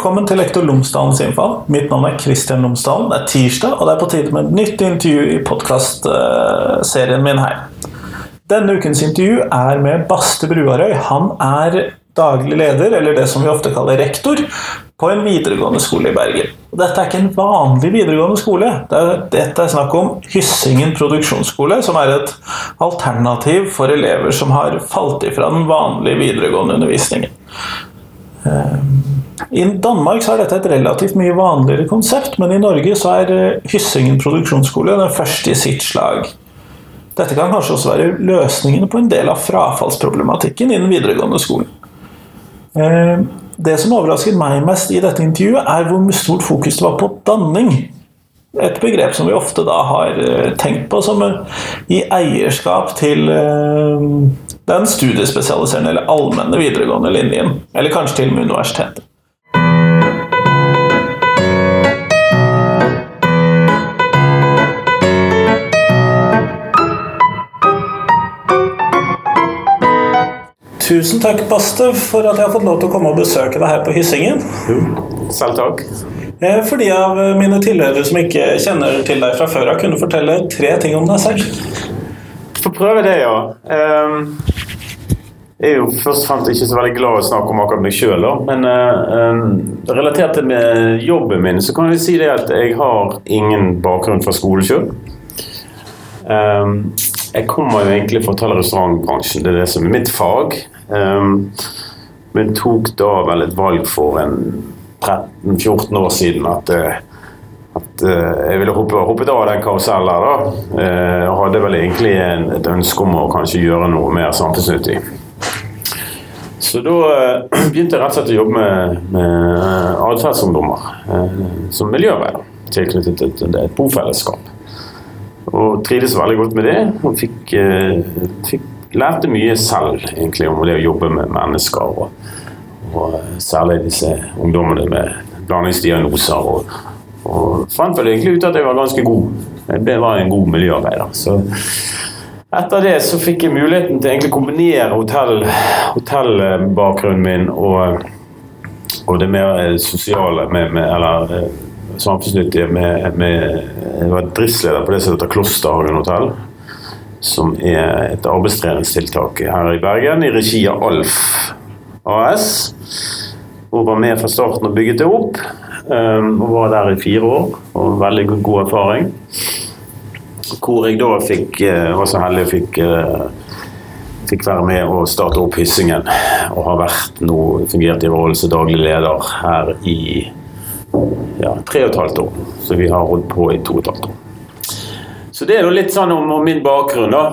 Velkommen til Lektor Lomsdalens innfall. Mitt navn er Kristian Lomsdalen. Det er tirsdag, og det er på tide med et nytt intervju i podkastserien min her. Denne ukens intervju er med Baste Bruarøy. Han er daglig leder, eller det som vi ofte kaller rektor, på en videregående skole i Bergen. Dette er ikke en vanlig videregående skole. Dette er snakk om Hyssingen produksjonsskole, som er et alternativ for elever som har falt ifra den vanlige videregående undervisningen. I Danmark så er dette et relativt mye vanligere konsept, men i Norge så er eh, Hyssingen produksjonsskole den første i sitt slag. Dette kan kanskje også være løsningen på en del av frafallsproblematikken i den videregående skolen. Eh, det som overrasket meg mest i dette intervjuet, er hvor stort fokus det var på danning. Et begrep som vi ofte da har eh, tenkt på som i eierskap til den studiespesialiserende eller allmenne videregående linjen. Eller kanskje til og med universitetet. Tusen takk, Baste, for at jeg har fått lov til å komme og besøke deg her på Hyssingen. Jo, selv takk. Eh, for de av mine tilhørere som ikke kjenner til deg fra før av, kunne fortelle tre ting om deg selv. Få prøve det, ja. Ehm, jeg er jo først og fremst ikke så veldig glad i å snakke om akkurat meg sjøl, men uh, relatert til jobben min, så kan jeg si det at jeg har ingen bakgrunn fra skole sjøl. Jeg kommer jo egentlig fra hotell- og restaurantbransjen, det er det som er mitt fag. Um, men tok da vel et valg for en 13-14 år siden at, at uh, jeg ville hoppe, hoppet av den karusellen der. da. Uh, hadde vel egentlig en, et ønske om å kanskje gjøre noe mer samfunnsnyttig. Så da begynte jeg rett og slett å jobbe med, med atferdsungdommer som miljøarbeider. Tilknyttet til et, et bofellesskap. Og trivdes veldig godt med det. Og fikk, fikk lærte mye selv egentlig om det å jobbe med mennesker. Og, og særlig disse ungdommene med blandingsdiagnoser. Og, og fant vel egentlig ut at jeg var ganske god. Jeg var en god miljøarbeider. Så etter det så fikk jeg muligheten til å kombinere hotell, hotellbakgrunnen min og, og, det mer sosiale med, med, eller samfunnsnyttige med, med Jeg var driftsleder på det som heter Klosterhagen hotell som er et arbeidstreningstiltak her i Bergen, i regi av Alf AS. Og var med fra starten og bygget det opp. Um, var der i fire år, og veldig god erfaring. Hvor jeg da fikk, uh, var så heldig og fikk, uh, fikk være med og starte opp Hyssingen. Og har vært nå, fungert i rollen som daglig leder her i ja, tre og et halvt år. Så vi har holdt på i to og et halvt år. Så det er jo litt sånn om, om min bakgrunn, da.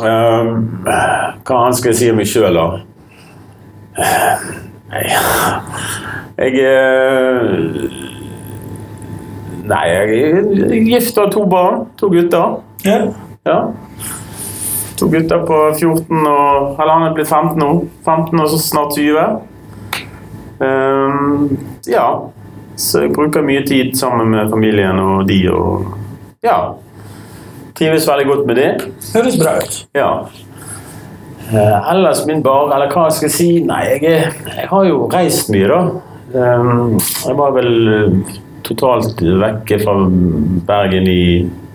Um, hva annet skal jeg si om meg sjøl, da? Nei Jeg uh, Nei, jeg er gift og har to barn. To gutter. Ja. ja. To gutter på 14 og Eller han er blitt 15 nå. 15 og så snart 20. Um, ja. Så jeg bruker mye tid sammen med familien og de og ja. Trives veldig godt med det. Høres bra ut. Ja. Uh, ellers min bar, eller hva skal jeg si Nei, jeg, jeg har jo reist mye, da. Um, jeg var vel uh, totalt vekke fra Bergen i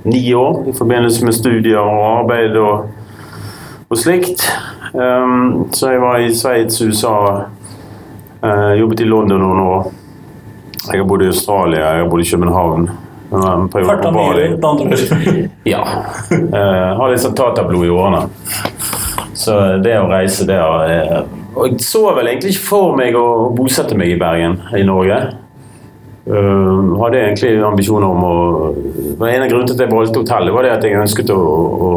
ni år i forbindelse med studier og arbeid og, og slikt. Um, så jeg var i Sveits, USA, uh, jobbet i London noen år. Jeg har bodd i Australia, jeg har bodd i København. Mye, med andre ord. ja. Uh, har litt sånn tatablod i årene. Så det å reise, det har Og jeg så vel egentlig ikke for meg å bosette meg i Bergen, i Norge. Uh, hadde egentlig ambisjoner om å En av grunnene til at jeg valgte hotellet, var det at jeg ønsket å, å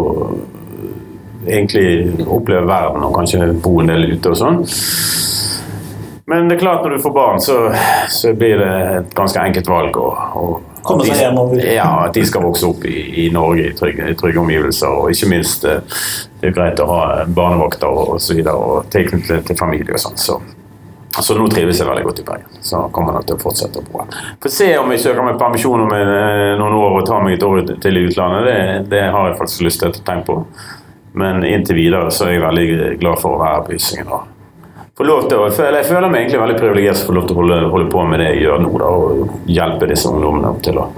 egentlig oppleve verden og kanskje bo en del ute og sånn. Men det er klart når du får barn, så, så blir det et ganske enkelt valg. å Komme seg hjemover. Ja, at de skal vokse opp i, i Norge i trygge, trygge, omgivelser. Og ikke minst eh, det er greit å ha barnevokter og osv. Og, og tilknyttet til familie og sånn. Så, så, nå trives jeg veldig godt i Bergen. Så kommer jeg nok til å fortsette å bo her. Får se om jeg søker meg permisjon om eh, noen år og tar meg et år til i utlandet. Det, det har jeg faktisk lyst til å tenke på. Men inntil videre så er jeg veldig glad for å være på Hyssingen og få lov til å, jeg føler meg egentlig veldig privilegert for å få lov til å holde, holde, på med det jeg gjør nå. Da, og hjelpe disse ungdommene til å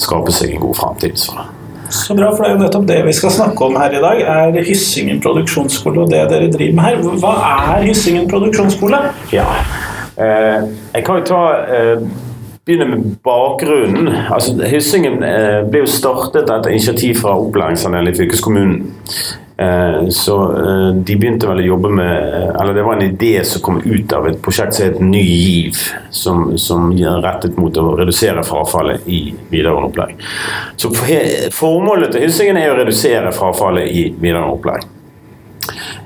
skape seg en god framtid. Så. så bra, for det er jo nettopp det vi skal snakke om her i dag. er Hyssingen produksjonsskole og det dere driver med her. Hva er Hyssingen produksjonsskole? Ja, eh, Jeg kan jo ta eh, begynne med bakgrunnen. Altså, Hyssingen eh, ble jo startet etter initiativ fra opplæringsandelen i fylkeskommunen. Eh, så eh, de begynte vel å jobbe med eh, Eller det var en idé som kom ut av et prosjekt som het Ny GIV, som, som rettet mot å redusere frafallet i videregående opplæring. Så formålet til Hyssingen er å redusere frafallet i videregående opplæring.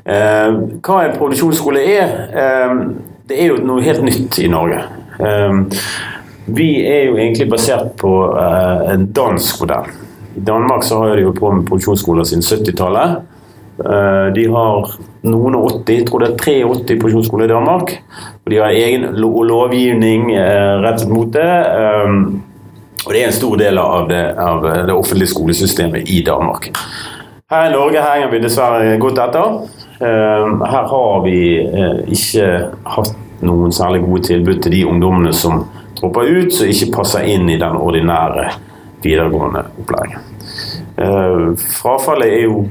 Hva en produksjonsskole er? Det er jo noe helt nytt i Norge. Vi er jo egentlig basert på en dansk modell. I Danmark så har de jo på med produksjonsskoler siden 70-tallet. Eh, de har noen og 80, jeg tror det er 83 produksjonsskoler i Danmark. Og de har egen lovgivning eh, rettet mot det. Eh, og det er en stor del av det, av det offentlige skolesystemet i Danmark. Her i Norge henger vi dessverre godt etter. Her har vi ikke hatt noen særlig gode tilbud til de ungdommene som dropper ut, som ikke passer inn i den ordinære videregående opplæringen. Frafallet er jo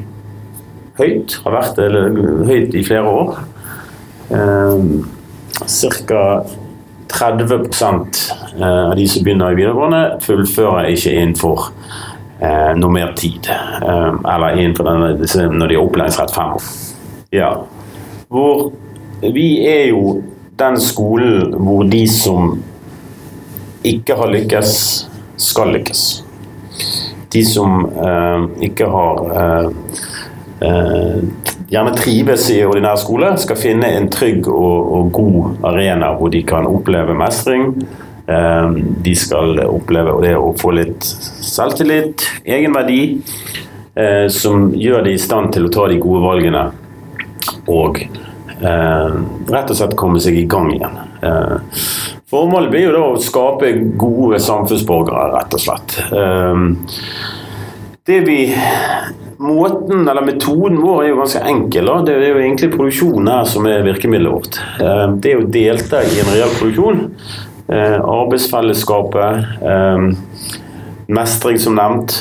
høyt. Har vært høyt i flere år. Eh, Ca. 30 eh, av de som begynner i videregående, fullfører ikke innenfor eh, noe mer tid. Eh, eller innenfor denne, når de har opplæringsrett fem år. Ja. Hvor vi er jo den skolen hvor de som ikke har lykkes, skal lykkes. De som eh, ikke har Eh, gjerne trives i ordinær skole, skal finne en trygg og, og god arena hvor de kan oppleve mestring. Eh, de skal oppleve det å få litt selvtillit, egenverdi, eh, som gjør de i stand til å ta de gode valgene og rett og slett komme seg i gang igjen. Formålet blir jo da å skape gode samfunnsborgere, rett og slett. Det vi Måten, eller Metoden vår er jo ganske enkel. Da. Det er jo egentlig produksjonen her som er virkemidlet vårt. Eh, det er å delta i en reell produksjon. Eh, arbeidsfellesskapet. Eh, mestring, som nevnt.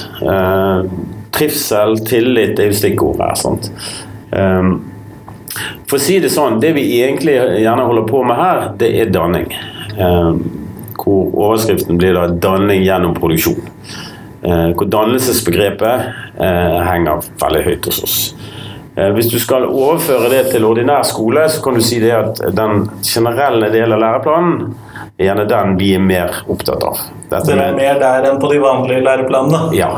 Trivsel, tillit er jo stikkord her. Sant? For å si det sånn, det vi egentlig gjerne holder på med her, det er danning. Hvor overskriften blir da 'danning gjennom produksjon'. Eh, hvor dannelsesbegrepet eh, henger veldig høyt hos oss. Eh, hvis du skal overføre det til ordinær skole, så kan du si det at den generelle delen av læreplanen er gjerne den vi er mer opptatt av. Dette Dere er mer der enn på de vanlige læreplanene? Ja.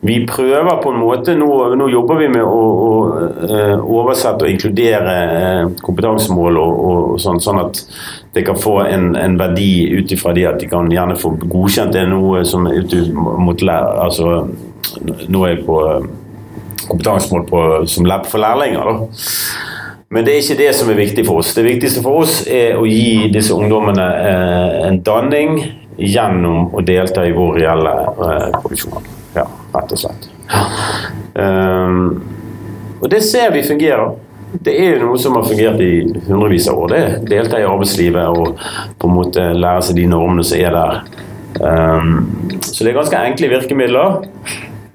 Vi prøver på en måte, Nå, nå jobber vi med å, å oversette og inkludere kompetansemål og, og sånn, sånn at det kan få en, en verdi ut ifra det at de kan gjerne få godkjent det noe som er ute mot altså, Nå er jeg på eh, kompetansemål på, som lab for lærlinger. da. Men det er ikke det som er viktig for oss. Det viktigste for oss er å gi disse ungdommene eh, en danning gjennom å delta i vår reelle eh, produksjon. Ja, rett og slett. Um, og det ser vi fungerer det er jo noe som har fungert i hundrevis av år. det Delta i arbeidslivet og på en måte lære seg de normene som er der. Um, så det er ganske enkle virkemidler.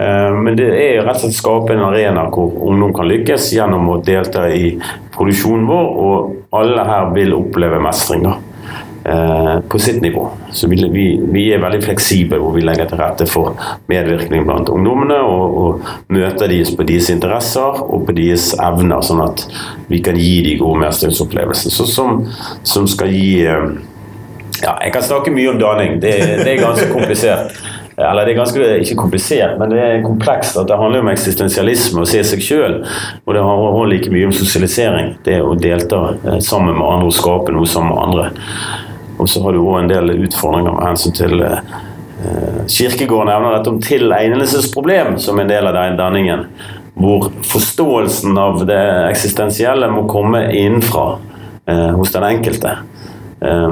Um, men det er rett og slett skape en arena hvor ungdom kan lykkes gjennom å delta i produksjonen vår, og alle her vil oppleve mestring. da. Eh, på sitt nivå. Så vi, vi, vi, er veldig fleksible hvor vi legger til rette for medvirkning blant ungdommene. Og, og møter deres på deres interesser og på deres evner, sånn at vi kan gi de gode mestringsopplevelser. Som, som skal gi eh, Ja, jeg kan snakke mye om danning. Det, det er ganske komplisert. Eller det er ganske, ikke komplisert, men det er komplekst. at Det handler om eksistensialisme, å se seg sjøl. Og det handler like mye om sosialisering. Det å delta eh, sammen med andre og skape noe sammen med andre. Og så har du òg en del utfordringer med hensyn til eh, Kirkegård nevner dette om tilegnelsesproblem som en del av den danningen. Hvor forståelsen av det eksistensielle må komme innenfra eh, hos den enkelte. Eh,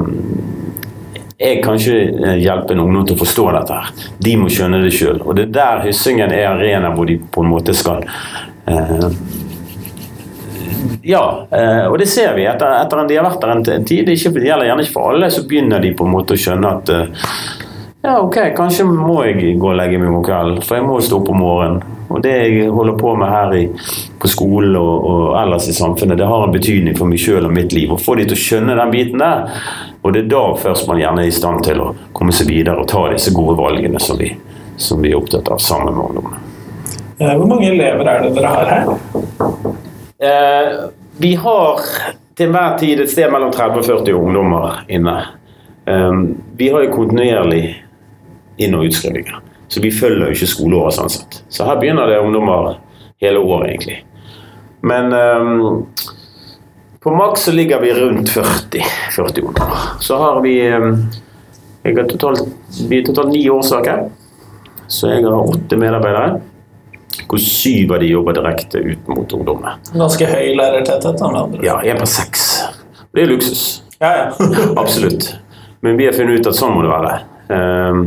jeg kan ikke eh, hjelpe en ungdom til å forstå dette. her. De må skjønne det sjøl. Og det er der Hyssingen er arena hvor de på en måte skal eh, ja, eh, og det ser vi etter, etter de har vært der en tid. Det gjelder gjerne ikke for alle, så begynner de på en måte å skjønne at eh, ja, ok, kanskje må jeg gå og legge meg om kvelden, for jeg må stå opp om morgenen. Og det jeg holder på med her i, på skolen og, og ellers i samfunnet, det har en betydning for meg sjøl og mitt liv. Å få de til å skjønne den biten der. Og det er da først man gjerne er i stand til å komme seg videre og ta disse gode valgene som vi, som vi er opptatt av sammen med ungdommene. Eh, Hvor mange elever er det dere har her? Eh, vi har til enhver tid et sted mellom 30 og 40 ungdommer inne. Eh, vi har jo kontinuerlig inn- og utskrivinger, så vi følger jo ikke skoleåret sånn sett. Så her begynner det ungdommer hele året, egentlig. Men eh, på maks så ligger vi rundt 40, 40 ungdommer. Så har vi eh, jeg har totalt, Vi er totalt ni årsaker. så jeg har åtte medarbeidere. Hvor syv av de jobber direkte ut mot ungdommene. Ganske høy lærertetthet. Ja, én på seks. Det er luksus. Ja, ja. Absolutt. Men vi har funnet ut at sånn må det være. Ehm,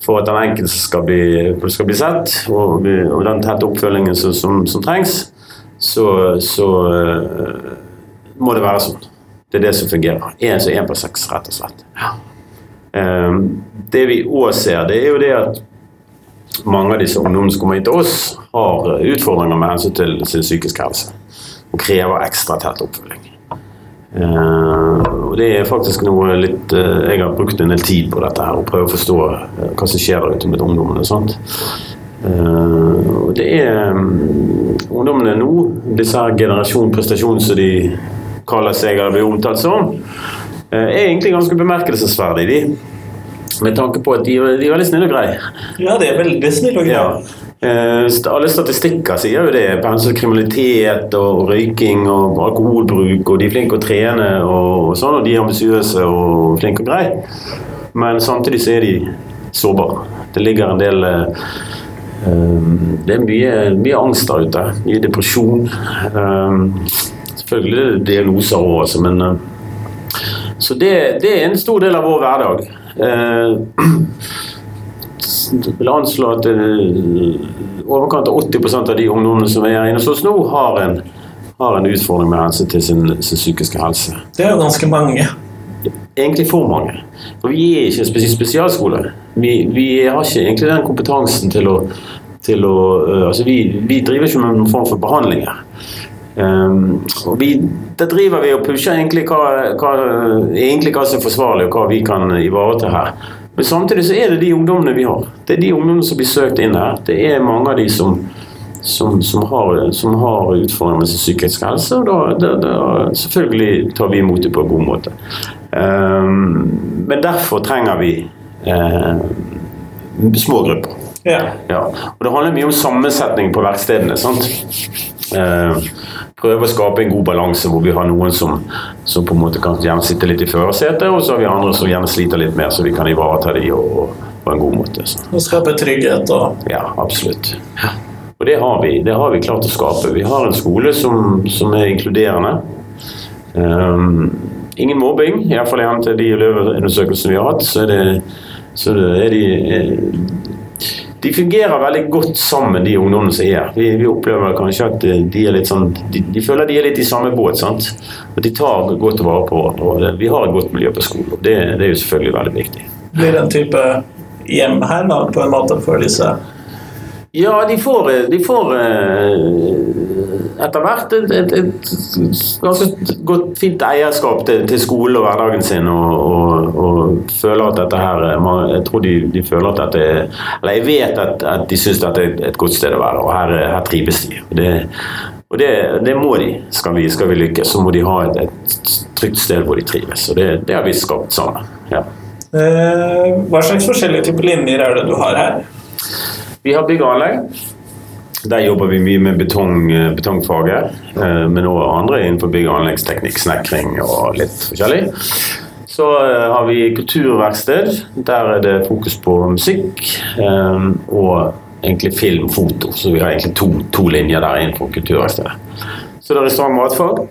For at den enkelte skal bli, skal bli sett, og, og den tette oppfølgingen som, som, som trengs, så, så eh, må det være sånn. Det er det som fungerer. Én på seks, rett og slett. Ehm, Det vi òg ser, det er jo det at mange av disse ungdommene som kommer inn til oss, har utfordringer med hensyn til sin psykiske helse. Og krever ekstra tett oppfølging. Eh, og det er faktisk noe litt eh, Jeg har brukt en del tid på dette her og prøve å forstå eh, hva som skjer der ute med ungdommene. Sant? Eh, og det er um, ungdommene nå, disse her generasjon prestasjon som de kaller seg eller blir omtalt som, eh, er egentlig ganske bemerkelsesverdig, de. Med tanke på at de, de er veldig snille og greie. ja, de er veldig snille og greie. Ja. Eh, alle statistikker sier jo det. pensel-kriminalitet og røyking og alkoholbruk. Og de er flinke å trene og, og sånn, og de er ambisiøse og flinke og greie. Men samtidig så er de sårbare. Det ligger en del eh, eh, Det er mye, mye angst der ute. Mye depresjon. Eh, selvfølgelig er diagnoser òg, altså, men eh, Så det, det er en stor del av vår hverdag. Eh, jeg vil anslå at i overkant av 80% av de ungdommene som er inne hos oss nå, har en, har en utfordring med hensyn til sin, sin psykiske helse. Det er jo ganske mange. Egentlig for mange. For vi er ikke en spesialskole. Vi, vi har ikke egentlig den kompetansen til å, til å øh, Altså, vi, vi driver ikke med noen form for behandlinger. Um, og vi, der driver vi og pusher egentlig hva, hva, egentlig hva som er forsvarlig, og hva vi kan ivareta her. Men samtidig så er det de ungdommene vi har. Det er de ungdommene som blir søkt inn her. Det er mange av de som, som, som, har, som har utfordringer med sin psykiske helse. Og da, da, da selvfølgelig tar vi imot dem på en god måte. Um, men derfor trenger vi eh, små grupper. Ja. Ja. Og det handler mye om sammensetning på verkstedene. sant? Eh, prøve å skape en god balanse hvor vi har noen som, som på en måte kan gjerne sitte litt i førersetet, og så har vi andre som gjerne sliter litt mer, så vi kan ivareta de og, og, på en god måte. Så. Og skape trygghet og Ja, absolutt. Og det har, vi, det har vi klart å skape. Vi har en skole som, som er inkluderende. Um, ingen mobbing, iallfall i henhold til de elevundersøkelsene vi har hatt. Så er, det, så er de De fungerer veldig godt sammen, de ungdommene som er. Vi, vi opplever kanskje at de er litt sånn De, de føler de er litt i samme båt. sant? At de tar godt vare på hverandre. Vi har et godt miljø på skolen. og det, det er jo selvfølgelig veldig viktig. blir det en type hjem her da, på en måte for disse Ja, de får, de får eh, etter hvert et, et, et ganske godt, fint eierskap til, til skolen og hverdagen sin. Og, og, og føler at dette her er- man- Jeg tror de, de føler at dette er Eller jeg vet at, at de syns dette er et, godt sted å være, og her, her trives de. Det, og det, det må de. Skal vi, skal vi lykkes, så må de ha et, et trygt sted hvor de trives. Og det, det har vi skapt sammen. Ja. Eh, Hva slags forskjellige typer linjer er det du har her? Vi har bygg og anlegg. Der jobber vi mye med betong, betongfaget, eh, men også andre innenfor bygg- og anleggsteknikk, snekring og litt forskjellig. Så eh, har vi kulturverksted. Der er det fokus på musikk eh, og egentlig film, foto. Så vi har egentlig to, to linjer der innenfor kulturverkstedet. Så det er restaurant- og matfag.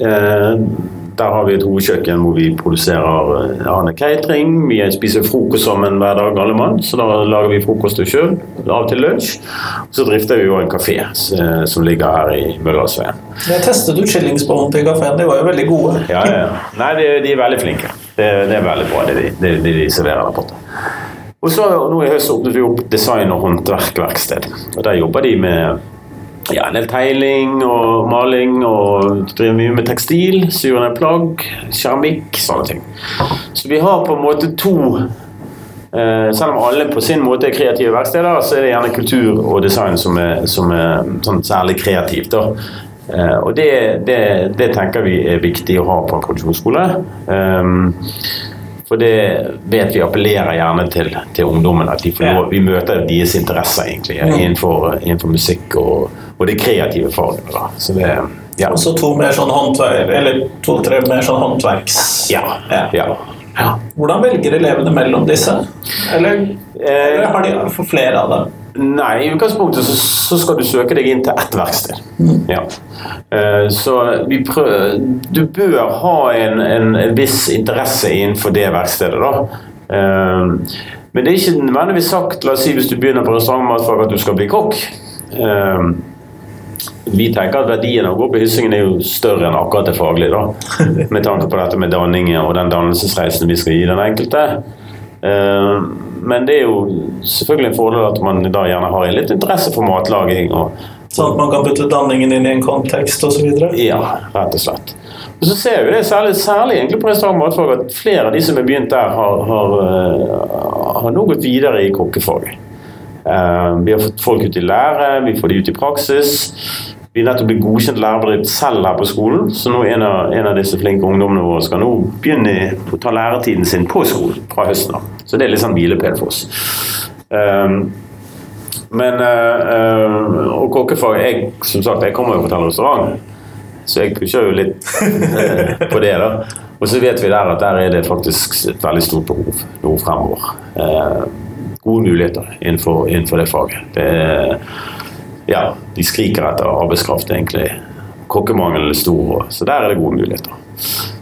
Eh, Der har vi et hovedkjøkken hvor vi produserer annen catering. Vi spiser frokost sammen hver dag, alle mann, så da lager vi frokost sjøl. Av og til lunsj. Så drifter vi jo en kafé eh, som ligger her i Møllersveien. Jeg testet ut skillingsbollen til kafeen, de var jo veldig gode. Ja, ja. Nei, de, de er veldig flinke. Det, det er veldig bra, det de, det, de serverer der borte. Og så nå i høst åpnet vi opp design- og håndverkverksted. Og Der jobber de med ja, en del tegling og maling, og driver mye med tekstil, syr ned plagg, keramikk, sånne ting. Så vi har på en måte to eh, Selv om alle på sin måte er kreative verksteder, så er det gjerne kultur og design som er, som er sånn særlig kreativt. Eh, og det, det, det tenker vi er viktig å ha på en produksjonsskole. Um, for det vet vi appellerer gjerne til, til ungdommen. At de får lov, vi møter deres interesser egentlig innenfor, innenfor musikk og, og det kreative faget. Da. Så det, ja. Og så to mer sånn håndverk, eller to-tre mer sånn håndverks... Ja. ja. ja. Hvordan velger elevene mellom disse? Eller, eller har de for flere av dem? Nei, i utgangspunktet så, så, skal du søke deg inn til ett verksted. Mm. Ja. Uh, så prøver, du bør ha en, en, en, viss interesse innenfor det verkstedet, da. Uh, men det er ikke nødvendigvis sagt, la oss si hvis du begynner på restaurantmatfag at du skal bli kokk. Uh, vi tenker at verdien av å gå på Hyssingen er jo større enn akkurat det faglige. da, Med tanke på dette med danningen og den dannelsesreisen vi skal gi den enkelte. Men det er jo selvfølgelig en fordel at man da gjerne har en litt interesse for matlaging. Og, sånn at man kan putte danningen inn i en kontekst osv.? Ja, rett og slett. Og så ser vi det særlig, særlig egentlig på restaurant og matfag at flere av de som har begynt der, har, har, eh, har nå gått videre i kokkefaget. Uh, vi har fått folk ut i lære, vi får de ut i praksis. Er nettopp ble godkjent lærebedrift selv her på skolen, så nå en av, en av disse flinke ungdommene våre skal nå begynne å ta læretiden sin på skolen fra høsten av. Så det er litt sånn hvilepæl for oss. Um, men uh, Og kokkefag jeg, Som sagt, jeg kommer jo fra en restaurant, så jeg pusher jo litt uh, på det. da. Og så vet vi der at der er det faktisk et veldig stort behov nå fremover. Uh, gode muligheter innenfor, innenfor det faget. Det er, ja, de skriker etter arbeidskraft, egentlig. Kokkemangelen er stor, så der er det gode muligheter.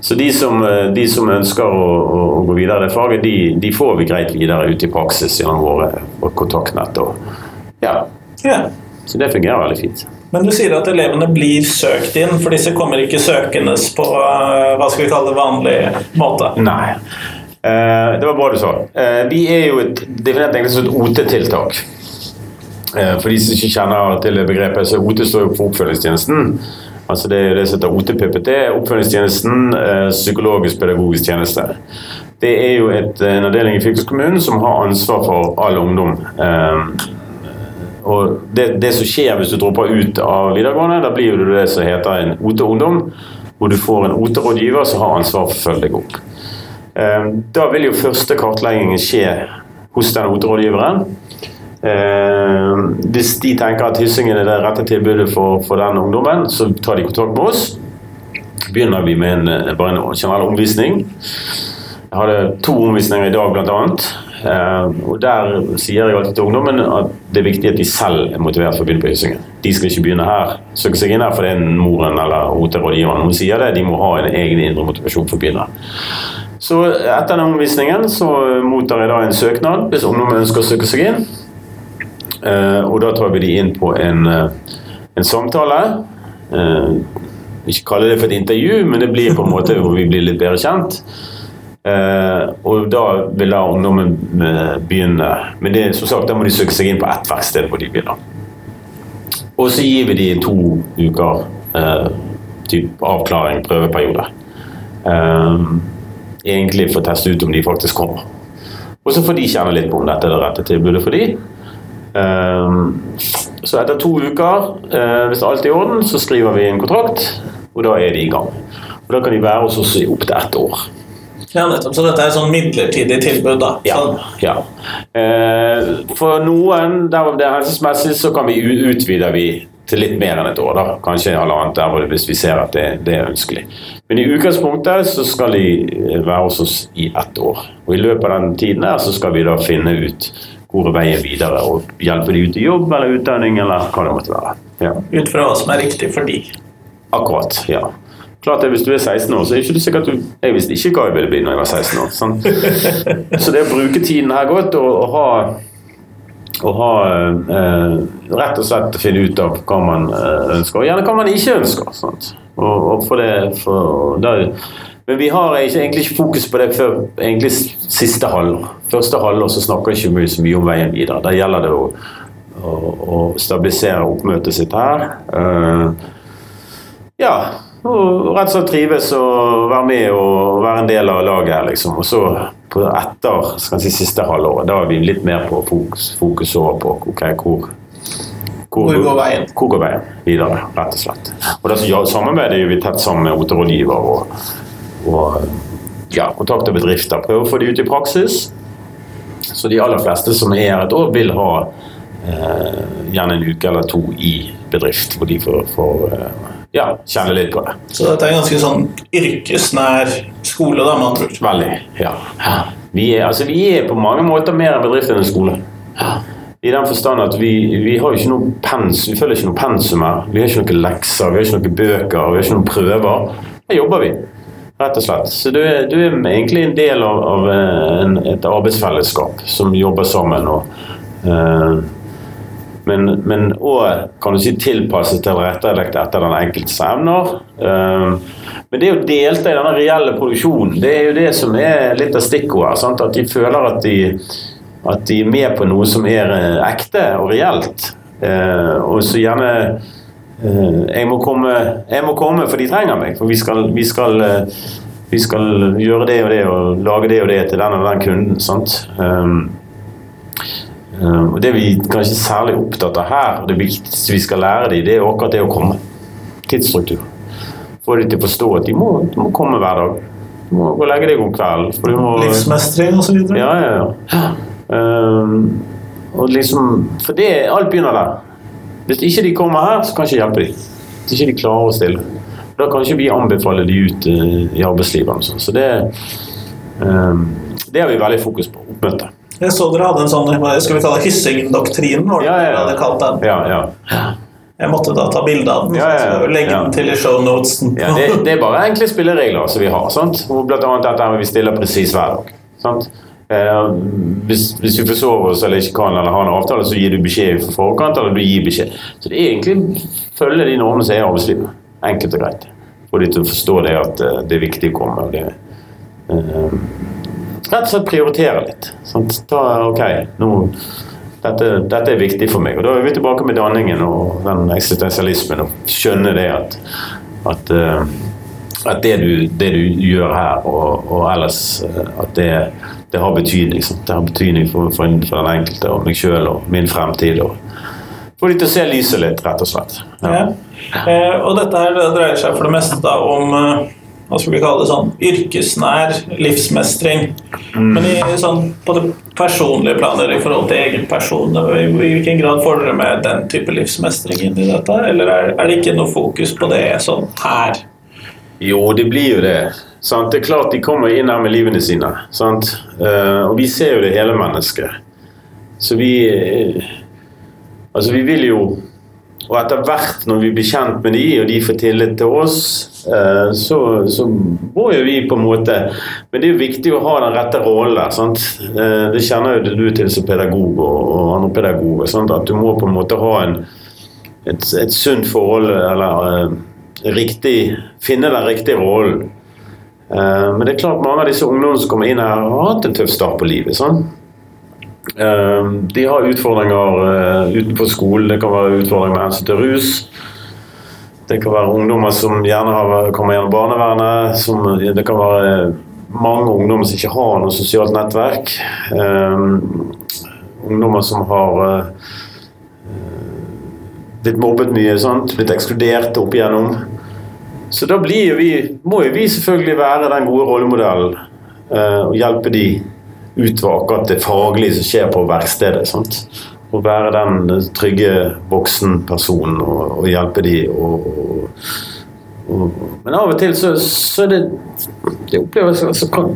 Så de som, de som ønsker å, å, gå videre i det faget, de, de, får vi greit videre ut i praksis gjennom våre, kontaktnett. Og, ja. ja. Så det fungerer veldig fint. Men du sier at elevene blir søkt inn, for disse kommer ikke søkende på hva skal vi kalle det, vanlig måte? Nei. Eh, det var bra du sa. Eh, vi er jo et, definert egentlig som et OT-tiltak. Eh, for de som ikke kjenner til begrepet, så OT står jo for oppfølgingstjenesten. Altså Det er det som heter OTPPT, oppfølgingstjenesten, psykologisk pedagogisk tjeneste. Det er jo et, en avdeling i fylkeskommunen som har ansvar for all ungdom. Og det, det, som skjer hvis du dropper ut av videregående, da blir det det som heter en OT-ungdom. Hvor du får en OT-rådgiver som har ansvar for å følge deg opp. Da vil jo første kartleggingen skje hos den OT-rådgiveren. Eh, hvis de tenker at Hyssingen er det rette tilbudet for, for den ungdommen, så tar de kontakt med oss. Begynner vi med en, bare en generell omvisning. Jeg hadde to omvisninger i dag, bl.a. Eh, og Der sier jeg alltid til ungdommen at det er viktig at de selv er motivert for å begynne på Hyssingen. De skal ikke begynne her, søke seg inn her fordi moren eller OT-rådgiveren sier det. De må ha en egen indre motivasjon for å begynne. Så etter den omvisningen så mottar jeg da en søknad hvis ungdommen ønsker å søke seg inn. Uh, og da tar vi de inn på en, uh, en samtale. Uh, ikke kalle det for et intervju, men det blir på en måte hvor vi blir litt bedre kjent. og da vil da ungdommen begynne. Men det, som sagt, da må de søke seg inn på ett verksted hvor de begynner. Og så gir vi de to uker typ avklaring, prøveperiode. egentlig for å teste ut om de faktisk kommer. Og så får de kjenne litt på om dette er det rette tilbudet for de. Ehm, så etter to uker, eh, hvis alt er i orden, så skriver vi en kontrakt, og da er de i gang. Og Da kan de være hos oss i opptil ett år. Ja, nettopp. Så dette er et sånn midlertidig tilbud, da? Ja. ja. Eh, for noen, der det er helsesmessig, så kan vi utvide vi til litt mer enn et år. da. Kanskje halvannet der hvis vi ser at det, det, er ønskelig. Men i utgangspunktet så skal de være hos oss i ett år. Og i løpet av den tiden her så skal vi da finne ut hvor er veien videre, og hjelpe de ut i jobb eller utdanning eller hva det måtte være. Ja. Ut fra hva som er riktig for de. Akkurat, ja. Klart det, Hvis du er 16 år, så er det ikke sikkert du Jeg visste ikke hva jeg ville bli når jeg var 16 år. Sånn. Så det å bruke tiden her godt og, og ha å ha eh, rett og slett å finne ut av hva man eh, ønsker, og gjerne hva man ikke ønsker. Og, og for det, for, der, men vi har ikke, egentlig fokus på det før egentlig siste halvår. Første halvår så snakker vi ikke så mye om veien videre. Der gjelder det å, å, å stabilisere oppmøtet sitt her. Uh, ja, og rett og slett trives og være med og være en del av laget her, liksom. Og så på etter si, siste halvåret, da er vi litt mer på fokus, fokus over på okay, hvor hvor, hvor, går veien? Hvor går veien videre, rett og slett. Og det ja, Samarbeidet gjør vi tett sammen med OT-rådgiver og, og ja, kontakte bedrifter. Prøve å få de ut i praksis. Så de aller fleste som er her et år, vil ha eh, gjerne en uke eller to i bedrift, hvor de får, får eh, ja, kjenne litt på det. Så dette er en ganske sånn yrkesnær skole, da, med andre ord? Veldig, ja. Vi er, altså, vi er, på mange måter mer en bedrift enn en skole. I den forstand at vi, vi har ikke noe pens, vi følger ikke noe pensum her. Vi har ikke noen lekser, vi har ikke noen bøker, vi har ikke noen prøver. Her jobber vi, rett og slett. Så du er, du er egentlig en del av, av eh, en, et arbeidsfellesskap som jobber sammen. og uh, men òg kan du si tilpasset tilrettelagt etter den enkeltes evner. Ehm, men det å delta i denne reelle produksjonen, det er jo det som er litt av stikkordet. At de føler at de, at de, er med på noe som er eh, ekte og reelt. Og så gjerne eh, jeg må, komme, jeg må komme, for de trenger meg. For vi skal, vi skal, eh, vi skal gjøre det og det og lage det og det til den og den kunden. sant? Um, Um, og Det vi kanskje er særlig opptatt av her, og det viktigste vi skal lære dem, det er akkurat det å komme. Tidsstruktur. Få dem til å forstå at de må, de må komme hver dag. Du må gå og legge deg om kvelden. Livsmestring og så videre. Ja, ja, ja. Um, og liksom, for det, alt begynner der. Hvis ikke de kommer her, så kan ikke hjelpe dem. Hvis ikke de klarer å stille. Da kan ikke vi anbefale de ut uh, i arbeidslivet. Så det, um, det har vi veldig fokus på. Oppmøte. Jeg så dere hadde en sånn skal vi kalle Hyssing-doktrinen. Ja, ja, ja. ja, ja. Jeg måtte da ta bilde av den. Ja, ja, ja. Legge den til i shownotesen. Ja, det, det, er bare enkle spilleregler som vi har. Sant? Blant annet dette med vi stiller presis hver dag. Sant? Eh, hvis, hvis, vi forsover oss eller ikke kan eller har en avtale, så gir du beskjed for forkant. eller du gir beskjed. Så det er egentlig følge de normene som er i arbeidslivet. Enkelt og greit. Få de å forstå det at uh, det er viktig å komme. det eh, rett og slett prioritere litt. Sant? Ta, ok, nå, dette, dette, er viktig for meg. Og Da er vi tilbake med danningen og den eksistensialismen og skjønne det at, at, uh, at det, du, det, du, gjør her og, og ellers, at det, det, har betydning. Sant? Det har betydning for, for, for, den enkelte og meg sjøl og min fremtid. og Få de til å se lyset litt, rett og slett. Ja. Ja. Eh, og dette her det dreier seg for det meste da om uh hva skal vi kalle det sånn, yrkesnær livsmestring. Mm. Men i, sånn, på det personlige planer i forhold til egen person, i, i hvilken grad får dere med den type livsmestring inn i dette? Eller er, er, det ikke noe fokus på det sånn her? Jo, det blir jo det. Sant? Det er klart de kommer inn her med livene sine. Sant? Uh, og vi ser jo det hele mennesket. Så vi uh, Altså, vi vil jo og etter hvert, når vi blir kjent med de, og de får tillit til oss, eh, så, så må jo vi på en måte Men det er jo viktig å ha den rette rollen der. sant? Eh, det kjenner jo du til som pedagog og andre pedagoger. Sant? At du må på en måte ha en, et, et sunt forhold, eller riktig Finne den riktige rollen. Uh, men det er klart mange av disse ungdommene som kommer inn her, har hatt en tøff start på livet. sånn Ehm, de har utfordringer eh, utenfor skolen. Det kan være utfordringer med hensyn til rus. Det kan være ungdommer som gjerne har, kommer gjennom barnevernet. Som, det kan være mange ungdommer som ikke har noe sosialt nettverk. Ungdommer som har blitt mobbet mye, sant? blitt ekskludert opp igjennom. Så da blir vi, må jo vi selvfølgelig være den gode rollemodellen uh, og hjelpe de ut fra akkurat det faglige som skjer på verkstedet. Sant? Og være den trygge voksenpersonen og, og hjelpe de og, og, Men av og til så, så er det Det oppleves altså, kan,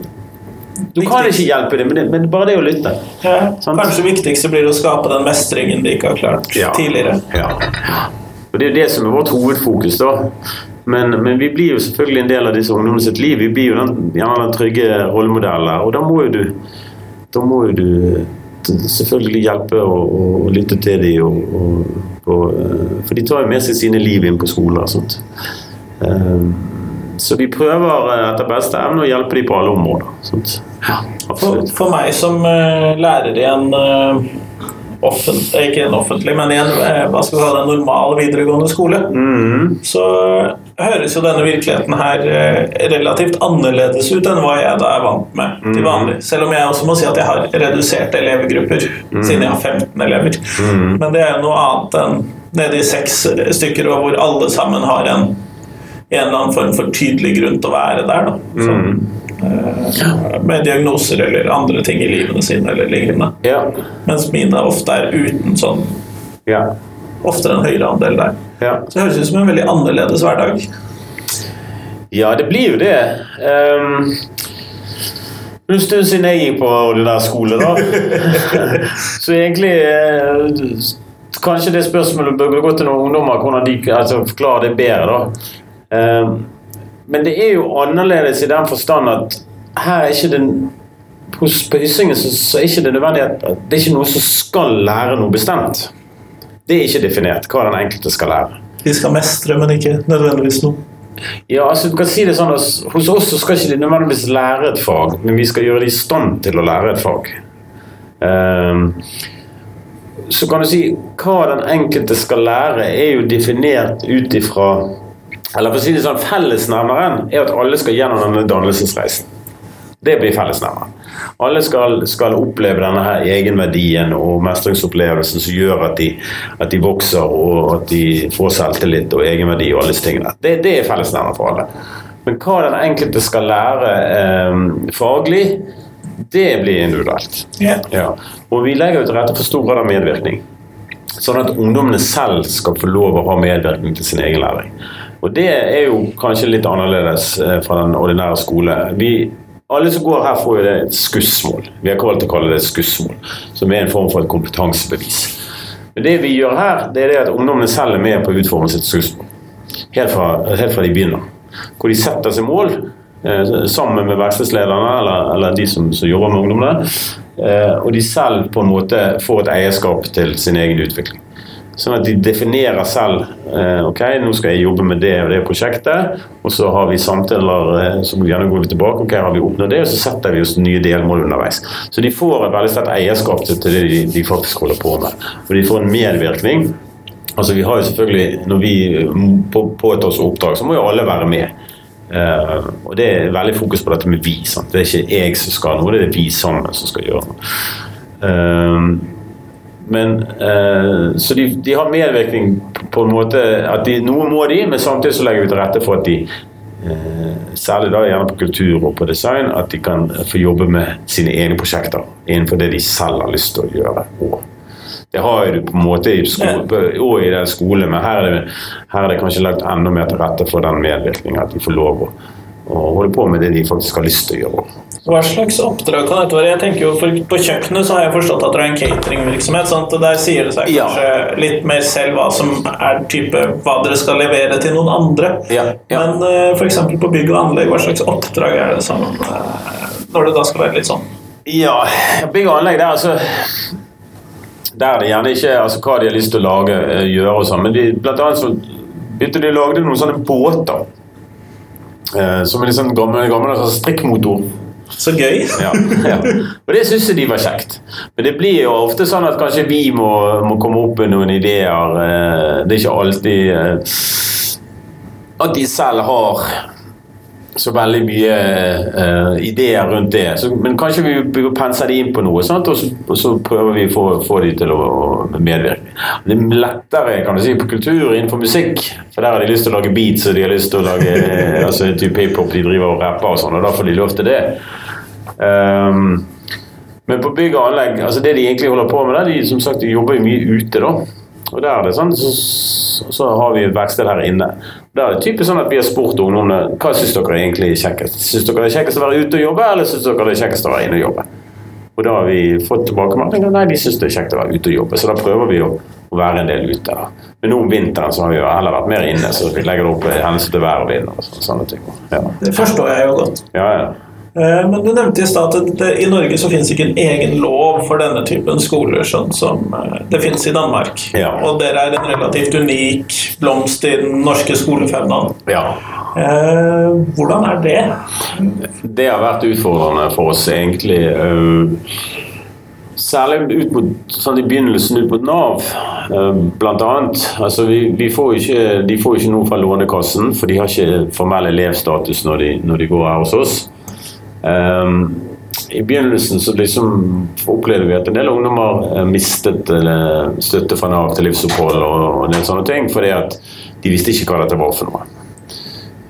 Du kan ikke hjelpe dem, men, men bare det å lytte. Ja, kanskje viktigste blir det å skape den mestringen de ikke har klart ja, tidligere. Ja. Og Det er det som er vårt hovedfokus. da Men, men, vi blir jo selvfølgelig en del av disse ungdommene sitt liv. Vi blir jo den, gjerne den trygge rollemodellen. Og da må jo du, må jo du selvfølgelig hjelpe og, og, lytte til dem. Og, og, og, for de tar jo med seg sine liv inn på skolen og sånt. Um, så vi prøver eh, etter beste evne å hjelpe dem på alle områder. Ja, for, for, meg som lærer i en offentlig, ikke en offentlig, men i en, uh, hva skal vi kalle det, normal videregående skole, mm. så høres jo denne virkeligheten her relativt annerledes ut enn hva jeg da er vant med mm. til vanlig. Selv om jeg også må si at jeg har reduserte elevgrupper, mm. siden jeg har 15 elever. Mm. Men det er jo noe annet enn nede i seks stykker, og hvor alle sammen har en en eller annen form for tydelig grunn til å være der. Da. Så, mm. Med diagnoser eller andre ting i livene sine eller lignende. Ja. Mens mine ofte er uten sånn ja. Oftere en høyere andel der. Ja. Så det høres ut som en veldig annerledes hverdag. Ja, det blir jo det. Um, en stund siden jeg gikk på ordinær skole, da. så egentlig eh, Kanskje det spørsmålet bør gå til noen ungdommer, hvordan de altså, forklarer det bedre. da. Ehm, men det er jo annerledes i den forstand at her er ikke det hos på Hyssingen så, så, er ikke det nødvendig at det er ikke noe som skal lære noe bestemt. Det er ikke definert hva den enkelte skal lære. De skal mestre, men ikke nødvendigvis noe. Ja, altså du kan si det sånn at Hos oss så skal ikke de nødvendigvis lære et fag, men vi skal gjøre de i stand til å lære et fag. Um, så kan du si hva den enkelte skal lære, er jo definert ut ifra eller for å si det sånn, Fellesnevneren er at alle skal gjennom denne dannelsesreisen. Det blir fellesnevneren. Alle skal, skal, oppleve denne her egenverdien og mestringsopplevelsen som gjør at de, at de, vokser og at de får selvtillit og egenverdi og alle disse tingene. Det, det er fellesnevneren for alle. Men hva den enkelte skal lære eh, faglig, det blir individuelt. Yeah. Ja. Og vi legger jo til rette for stor grad av medvirkning. Sånn at ungdommene selv skal få lov å ha medvirkning til sin egen læring. Og det er jo kanskje litt annerledes eh, fra den ordinære skole. Vi, alle som går her, får jo det et skussmål. Vi har valgt å kalle det et skussmål, som er en form for et kompetansebevis. Men det vi gjør her, det er det at ungdommene selv er med på å utforme sitt skussmål. Helt fra, helt fra de begynner. Hvor de setter seg mål eh, sammen med verkstedslederne eller, eller, de som, som, jobber med ungdommene. Eh, og de selv på en måte får et eierskap til sin egen utvikling. Sånn at de definerer selv eh, ok, nå skal jeg jobbe med det og det prosjektet. Og så har vi samtaler som gjerne går tilbake. ok, har vi oppnådd det, Og så setter vi oss nye delmål underveis. Så de får et veldig sterkt eierskap til det de, de, faktisk holder på med. Og de får en medvirkning. Altså vi har jo selvfølgelig, Når vi påtar oss oppdrag, så må jo alle være med. Uh, og Det er veldig fokus på dette med vi. Sant? Det er ikke jeg som skal noe, det er vi sammen som skal gjøre noe. Uh, men, eh, så de, de, har medvirkning på en måte at de, Noe må de, men samtidig så legger vi til rette for at de eh, Særlig da gjerne på kultur og på design, at de kan få jobbe med sine egne prosjekter innenfor det de selv har lyst til å gjøre. Og det har du på en måte i skole, og i den skolen, men her er, det, her er det kanskje lagt enda mer til rette for den medvirkningen. At de får lov å, å holde på med det de faktisk har lyst til å gjøre. Hva slags oppdrag kan dette være? Jeg tenker jo for På kjøkkenet så har jeg forstått at det er en cateringvirksomhet. Sant? og Der sier det seg kanskje ja. litt mer selv hva som er type hva dere skal levere til noen andre. Ja. Ja. Men uh, eh, f.eks. på bygg og anlegg, hva slags oppdrag er det som uh, Når det da skal være litt sånn? Ja, bygg og anlegg, det er altså Der er det gjerne ikke altså, hva de har lyst til å lage, uh, gjøre og sånn, men de, blant annet så begynte de å lage noen sånne båter. som er litt sånn gamle, gamle altså strikkmotor. Så gøy. ja, ja. Og det syns de var kjekt. Men det blir jo ofte sånn at kanskje vi må, må komme opp med noen ideer. Eh, det er ikke alltid eh, at de selv har så veldig mye uh, ideer rundt det. Så, men kanskje vi penser de inn på noe, sant? Og, så, og så prøver vi å få, få de til å medvirke. Det er lettere kan du si, på kultur innenfor musikk, for der har de lyst til å lage beats og de har lyst til å lage altså, type hiphop de driver og rapper og sånn, og da får de lov til det. Um, men på bygg og anlegg, altså det de egentlig holder på med, der, de som sagt de jobber jo mye ute. da. Og der er det sånn, så, så har vi et verksted her inne. Der er det typisk sånn at vi har spurt ungdommene hva syns dere egentlig er kjekkest. Syns dere det er kjekkest å være ute og jobbe, eller syns dere det er kjekkest å være inne og jobbe? Og da har vi fått tilbakemeldinger nei, de syns det er kjekt å være ute og jobbe. Så da prøver vi å å være en del ute. da. Men nå om vinteren så har vi jo heller vært mer inne, så vi legger det opp i hendelse til vær og vind og sånne ting. Ja, Det forstår jeg jo godt. ja. ja. Eh, Men du nevnte i stad at det, i Norge så finnes ikke en egen lov for denne typen skoler, sånn som eh, det finnes i Danmark. Ja. Og dere er en relativt unik blomst i den norske skolefaunaen. ja. Eh, hvordan er det? Det har vært utfordrende for oss, egentlig. Særlig ut mot, sånn i begynnelsen ut mot Nav, blant annet. Altså, vi, vi får ikke, de får ikke noe fra Lånekassen, for de har ikke formell elevstatus når de, når de går her hos oss. Um, I begynnelsen så liksom opplevde vi at en del ungdommer eh, mistet støtte fra Nav til livsopphold og, en del sånne ting, fordi at de visste ikke hva dette var for noe.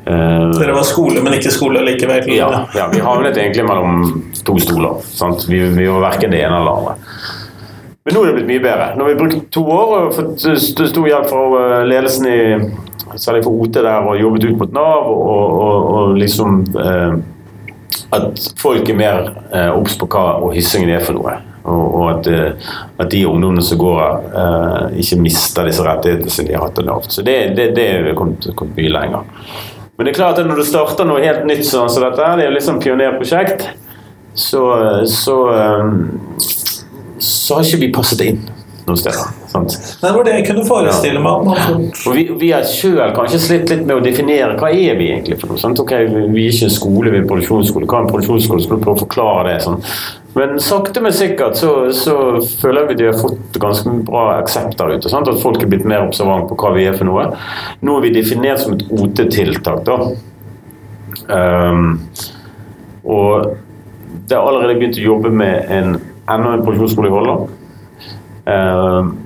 Eh, Dere var skole, men ikke skole likevel. ja, ja, vi havnet egentlig mellom to stoler. Sant? Vi, vi var verken det ene eller det andre. Men nå er det blitt mye bedre. Nå har vi brukt to år og fått stor hjelp fra eh, ledelsen i særlig for OT der og jobbet ut mot Nav og, og, og liksom eh, at folk er mer eh, på hva og hyssingen er for noe. Og, og at, eh, at de ungdommene som går her, eh, ikke mister disse rettighetene som de har hatt av lovt. Så det, det, det er kommet, kommet mye lenger. Men det er klart at når du starter noe helt nytt sånn som dette, det er jo liksom pionerprosjekt, så, så, eh, så har ikke vi passet inn noen steder. Sant? Det var det jeg kunne forestille meg. Og vi, vi har sjøl kanskje slitt litt med å definere hva er vi egentlig for noe. Sant? Ok, vi er ikke en skole, vi er en produksjonsskole. Hva er en produksjonsskole? Skal du prøve å forklare det? Sånn. Men sakte, men sikkert så, så føler vi at vi har fått ganske bra aksept der ute. Sant? At folk er blitt mer observant på hva vi er for noe. Nå er vi definert som et OT-tiltak, da. Um, og det har allerede begynt å jobbe med en, enda en produksjonsskole i Holland. Ehm, vi,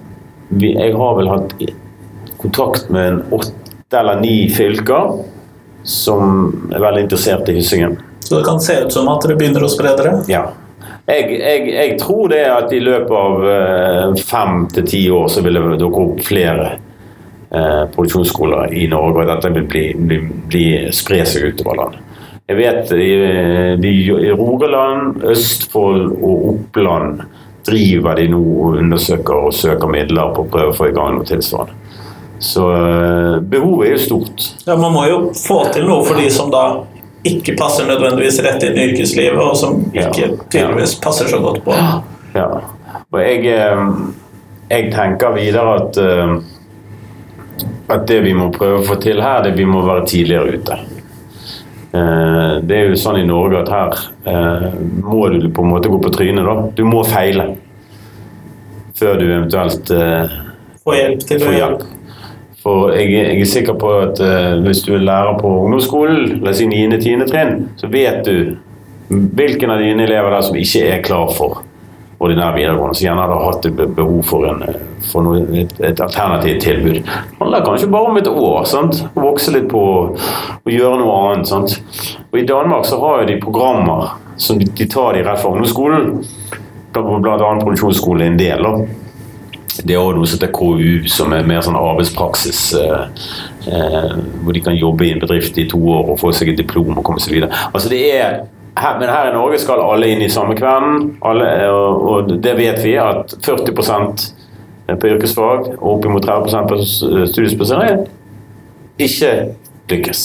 jeg har vel hatt kontakt med en åtte eller ni fylker som er veldig interessert i Hyssingen. Så det kan se ut som at dere begynner å spre dere. Ja. Jeg, jeg, jeg tror det at i løpet av eh, fem til ti år så vil det dukke opp flere eh, produksjonsskoler i Norge, og dette vil bli, bli, bli, spre seg utover landet. Jeg vet i, i Rogaland, Østfold og Oppland driver de nå og undersøker og søker midler på å prøve å få i gang noe tilsvarende. Så eh, behovet er jo stort. Ja, Man må jo få til noe for de som da ikke passer nødvendigvis rett inn i yrkeslivet, og som ikke tydeligvis passer så godt på. Ja. Og jeg, eh, jeg tenker videre at eh, at det vi må prøve å få til her, det vi må være tidligere ute. Eh, Det er jo sånn i Norge at her eh, må du på en måte gå på trynet. da. Du må feile før du eventuelt får hjelp til får hjelp. For jeg, jeg er sikker på at uh, hvis du er lærer på ungdomsskolen, la oss si 9.-10. trinn, så vet du hvilken av dine elever der som ikke er klar for ordinær videregående, som gjerne hadde hatt behov for, en, eh, for noe, et, et alternativt tilbud. Det handler kanskje bare om et år. sant? Å vokse litt på å gjøre noe annet. sant? Og I Danmark så har jo de programmer som de, tar de rett fra ungdomsskolen. Blant annet produksjonsskole er en del. da. Det er også noe som heter KU, som er mer sånn arbeidspraksis. Eh, eh, hvor de kan jobbe i en bedrift i to år og få seg et diplom og komme seg videre. Altså det er, her, men her i Norge skal alle inn i samme kvelden, og, og det vet vi at 40% på yrkesfag og oppimot 30% på studiespesialisering ikke lykkes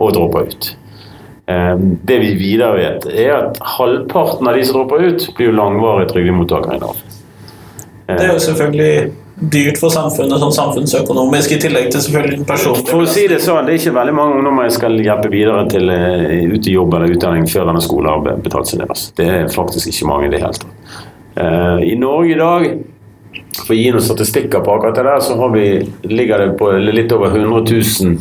og dropper ut. Eh, Det vi videre vet, er at halvparten av de som dropper ut, blir jo langvarige trygdemottakere i Nav. Det er jo selvfølgelig dyrt for samfunnet sånn samfunnsøkonomisk, i tillegg til selvfølgelig den personlige For å si det sånn, det er ikke veldig mange ungdommer jeg skal hjelpe videre til eh, ut i jobb eller utdanning før denne skolen har betalt sin del. altså. Det er faktisk ikke mange i det hele tatt. Uh, I Norge i dag, for å gi noen statistikker på akkurat det der, så har vi, ligger det på litt over 100 000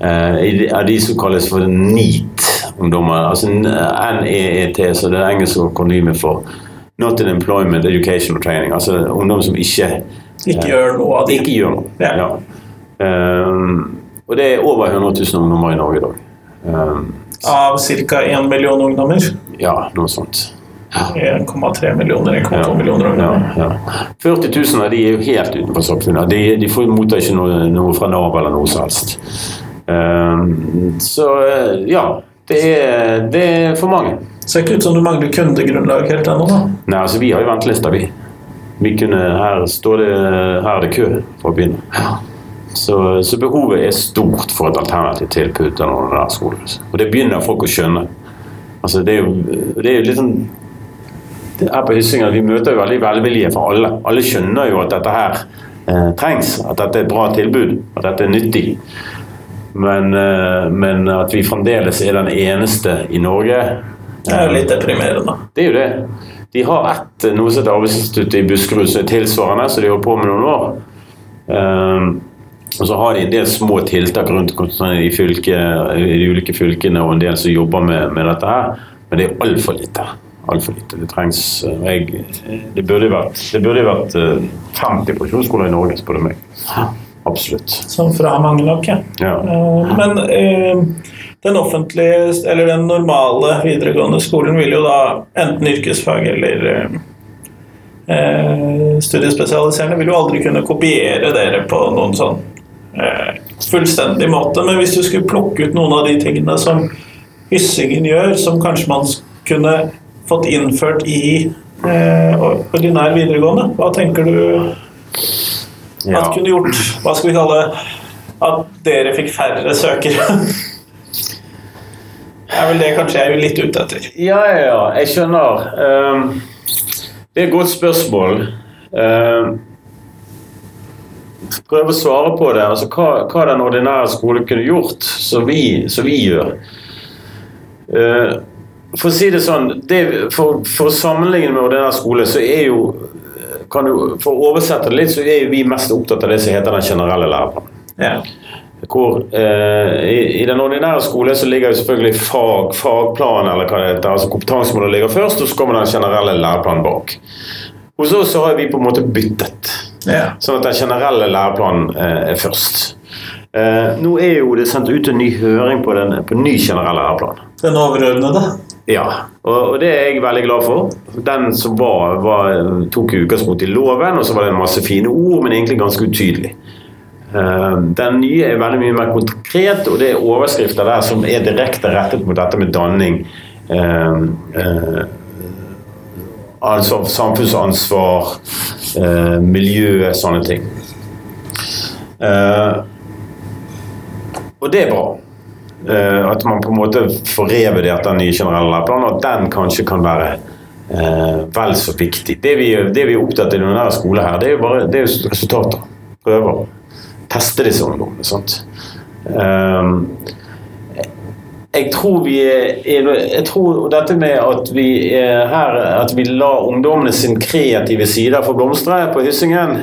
eh, de- av de som kalles for NEAT-ungdommer. Altså NEET, så det er engelske akronymet for Not in Employment, Education Training. Altså ungdom som ikke Ikke gjør noe av det. ikke gjør noe. Ja. Ja. Um, og det er over 100 000 ungdommer i Norge i dag. Um, Av ca. 1 million ungdommer. ja, noe sånt. 1,3 millioner, 1,2 Ja. millioner ungdommer. ja. 40 000 av de er jo helt utenfor samfunnet. De, de får mottar ikke noe, noe fra Nav eller noe som helst. Um, så eh, ja, det er, det er for mange. Ser ikke ut som du mangler kundegrunnlag helt ennå, da. Nei, altså Vi har jo ventelister, vi. Vi kunne, her, står det, her er det kø for å begynne. Så, så behovet er stort for et alternativt tilbud til noen der skoler. Og det begynner folk å skjønne. Altså, det er jo, det er jo litt sånn det er på Hyssingen, Vi møter jo veldig velvilje fra alle. Alle skjønner jo at dette her eh, trengs. At dette er et bra tilbud. At dette er nyttig. Men, eh, men at vi fremdeles er den eneste i Norge Det er jo litt deprimerende. Det er jo det. De har ett noe som heter Arbeidsinstituttet i Buskerud som er tilsvarende, så de holder på med noen år. Um, og så har de en del små tiltak rundt i, fylke, i de ulike fylkene og en del som jobber med, med dette her, men det er altfor lite. Alt for lite. Det trengs jeg, Det burde vært, det burde vært 50 profesjonsskoler i Norge, spør du meg. Absolutt. Som fra mange nok, ja. Ja. Eh, Men eh, den offentlige, eller den normale videregående skolen vil jo da enten yrkesfag eller eh, eh, studiespesialiserende vil jo aldri kunne kopiere dere på noen sånn eh, fullstendig måte. Men hvis du skulle plukke ut noen av de tingene som Hyssingen gjør, som kanskje man kunne fått innført i eh, ordinær videregående, hva tenker du at kunne gjort Hva skal vi kalle? At dere fikk færre søkere? Det er vel det kanskje jeg er litt ute etter. Ja, ja, ja. Jeg skjønner. Ehm, det er et godt spørsmål. Uh, prøve å svare på det. Altså, hva, hva den ordinære skolen kunne gjort, som vi, som vi gjør. Eh, for å si det sånn, det, for, for å sammenligne med ordinær skole, så er jo kan du, For å oversette det litt, så er jo vi mest opptatt av det som heter den generelle læreplanen. Ja. Hvor eh, i, I den ordinære skolen så ligger jo selvfølgelig fag, fagplan, eller hva det heter, altså kompetansemålet ligger først, og så kommer den generelle læreplanen bak. Hos oss så har vi på en måte byttet, Ja. sånn at den generelle læreplanen eh, er først. Eh, nå er jo det sendt ut en ny høring på den på ny generell læreplan. Den overordnede. Ja, og, og det er jeg veldig glad for. Den som var, var tok utgangspunkt i loven, og så var det en masse fine ord, men egentlig ganske utydelig. Eh, Den nye er veldig mye mer konkret, og det er overskrifter der som er direkte rettet mot dette med danning. ansvar, samfunnsansvar, eh, miljø, sånne ting. Eh, og det er bra. At man på en måte får revurdert den nye generelle læreplanen, og at den kanskje kan være vel så viktig. Det vi, det vi er opptatt av i denne skolen, her, det er jo bare det er resultater. Prøver. Teste disse ungdommene. sant? Um, jeg tror vi Jeg tror dette med at vi er her At vi lar ungdommene sin kreative sider få blomstre på Hyssingen,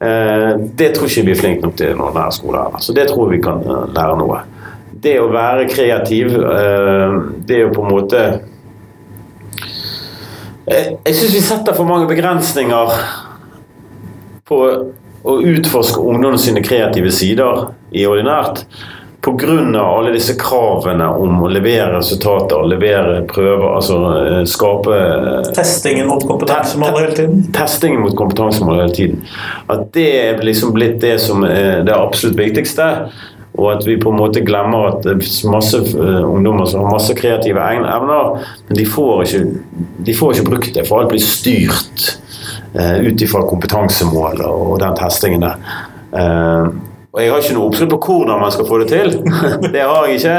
eh, det tror ikke vi er flinke nok til når det er skole her. Så det tror vi kan eh, lære noe. Det å være kreativ, eh, det er jo på en måte jeg syns vi setter for mange begrensninger på å utforske ungdommen sine kreative sider i ordinært. Pga. alle disse kravene om å levere resultater, levere prøver, altså eh, skape eh, Testingen mot kompetansemål hele tiden. Testingen mot kompetansemål hele tiden. At det er liksom blitt det som er det absolutt viktigste. Og at vi på en måte glemmer at det er masse eh, ungdommer som har masse kreative evner, men de får ikke, de får ikke brukt det, for alt blir styrt ut ifra kompetansemål og den testingen der. Eh, og jeg har ikke noe oppskrift på hvordan man skal få det til. det har jeg ikke.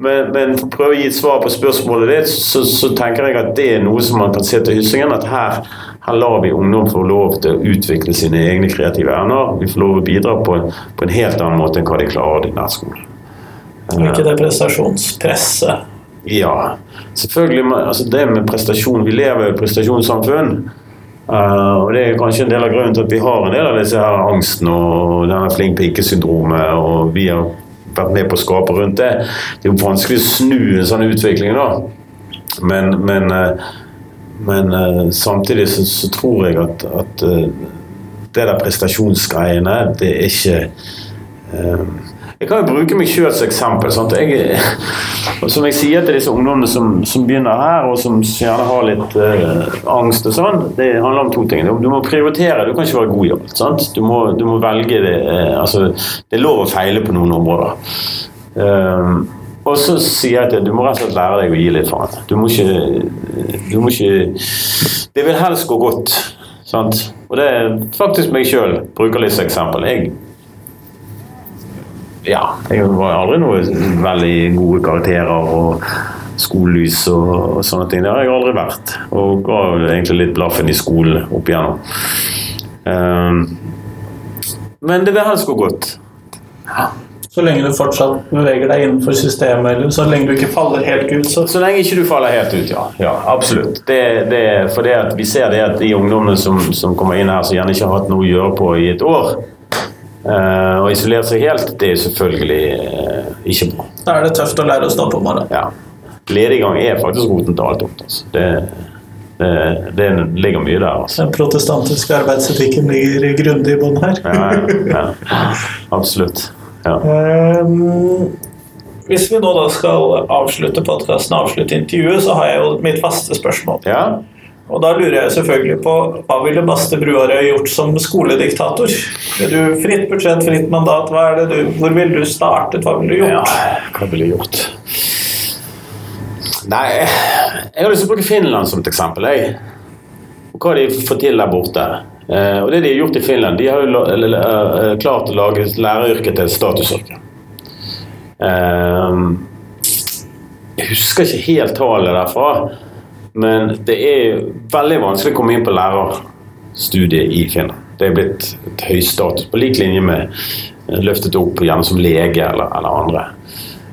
Men, men for å prøve å gi et svar på spørsmålet ditt, så, så tenker jeg at det er noe som man kan se til Hyssingen. At her, her lar vi ungdom få lov til å utvikle sine egne kreative evner. Vi får lov å bidra på, på en helt annen måte enn hva de klarer i nærskolen. Og ikke det prestasjonspresset. Ja, selvfølgelig. Altså det med prestasjon Vi lever jo i et prestasjonssamfunn. Eh, og Det er kanskje en del av grunnen til at vi har en del av disse her angsten og denne flink pike-syndromet. Og vi har vært med på å skape rundt det. Det er jo vanskelig å snu en sånn utvikling, da. Men, men, eh, men eh, samtidig så, så tror jeg at, at det der prestasjonsgreiene, det er ikke eh, jeg kan jo bruke meg selv som eksempel. Jeg, som jeg sier til disse ungdommene som, som begynner her, og som gjerne har litt eh, angst og sånn, det handler om to ting. Du må prioritere. Du kan ikke være god i alt. Du, du må velge det. Eh, altså, det er lov å feile på noen områder. Um, og så sier jeg at du må rett og slett lære deg å gi litt faen. Du må ikke, du må ikke Det vil helst gå godt. Sant? Og det er faktisk meg sjøl. Bruker litt som eksempel. Jeg ja, jeg var aldri noe veldig gode karakterer og skolelys og, og sånne ting. Det har jeg aldri vært. Og ga egentlig litt blaffen i skolen opp igjennom. Um, men det vil helst gå godt. Så lenge du fortsatt beveger deg innenfor systemet, eller så lenge du ikke faller helt ut, så Så lenge ikke du faller helt ut, ja. ja absolutt. Det, det, for det at vi ser det at de ungdommene som, som kommer inn her, som gjerne ikke har hatt noe å gjøre på i et år, og isolere seg helt, det er selvfølgelig uh, ikke bra. da er det tøft å lære å stå på morgenen. Ja. Lediggang er faktisk roten til alt ondt. Altså. Det, det, det ligger mye der. Altså. Den protestantiske arbeidsetikken ligger grundig i bånn her. Ja, ja, ja. Absolutt. Ja. Um, hvis vi nå da skal avslutte podkasten avslutte intervjuet, så har jeg jo mitt faste spørsmål. ja. Og da lurer jeg selvfølgelig på hva ville Baste Bruarøy gjort som skolediktator? Er du fritt budsjett, fritt mandat? Hva er det du, hvor ville du startet? Hva ville du gjort? Ja, hva ville jeg gjort? Nei, jeg har lyst til å bruke Finland som et eksempel. Jeg. Hva de får til der borte. Eh, og det de har gjort i Finland, de har jo eh, klart å lage læreryrket til et statusyrke. Eh, jeg husker ikke helt tallet derfra, men det er veldig vanskelig å komme inn på lærerstudiet i Finland. Det er blitt et høystatus, på lik linje med eh, løftet opp gjerne som lege eller, eller andre.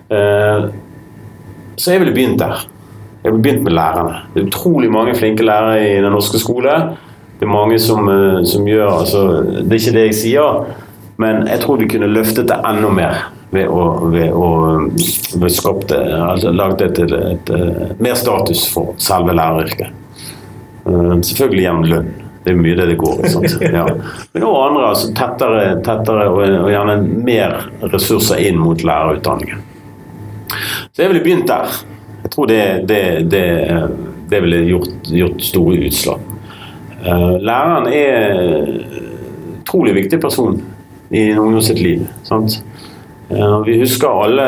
Eh, så jeg ville begynt der. Jeg ville begynt med lærerne. Det er utrolig mange flinke lærere i den norske skole. Det er mange som, eh, som gjør altså, Det er ikke det jeg sier, men jeg tror vi kunne løftet det enda mer ved å, ved å ved skapte, altså, laget et, et, et, eh, mer status for selve læreryrket. Eh, Selvfølgelig gjennom lønn. Det er mye det det går i. sant? Ja. Men også andre, altså tettere, tettere og, og gjerne mer ressurser inn mot lærerutdanningen. Så jeg ville begynt der. Jeg tror det, det, det, det ville gjort, gjort store utslag. Eh, Læreren er en utrolig viktig person i en ungdom sitt liv. sant? Vi husker alle